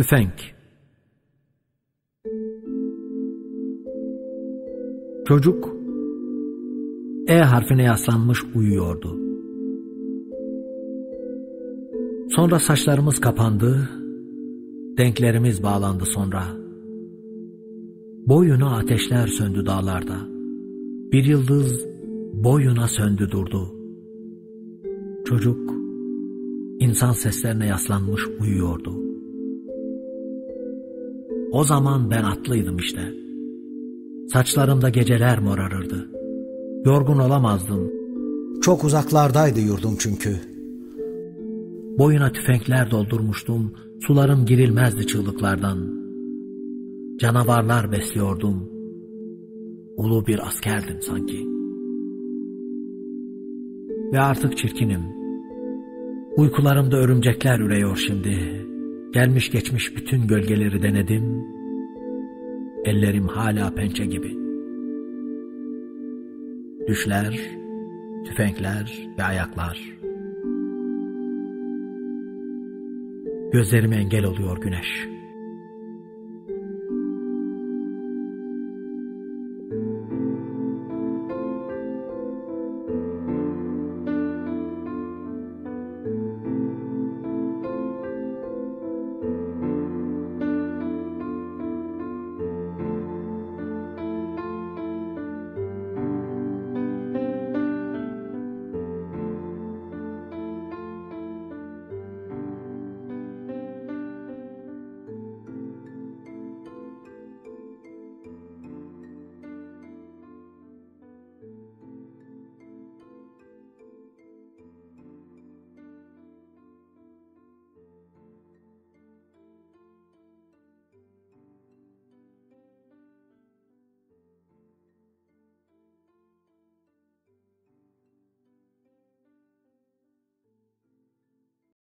Tüfenk Çocuk E harfine yaslanmış uyuyordu. Sonra saçlarımız kapandı, denklerimiz bağlandı sonra. Boyuna ateşler söndü dağlarda. Bir yıldız boyuna söndü durdu. Çocuk insan seslerine yaslanmış uyuyordu. O zaman ben atlıydım işte. Saçlarımda geceler morarırdı. Yorgun olamazdım. Çok uzaklardaydı yurdum çünkü. Boyuna tüfekler doldurmuştum. Sularım girilmezdi çığlıklardan. Canavarlar besliyordum. Ulu bir askerdim sanki. Ve artık çirkinim. Uykularımda örümcekler üreyor şimdi. Gelmiş geçmiş bütün gölgeleri denedim. Ellerim hala pençe gibi. Düşler, tüfekler ve ayaklar. Gözlerime engel oluyor güneş.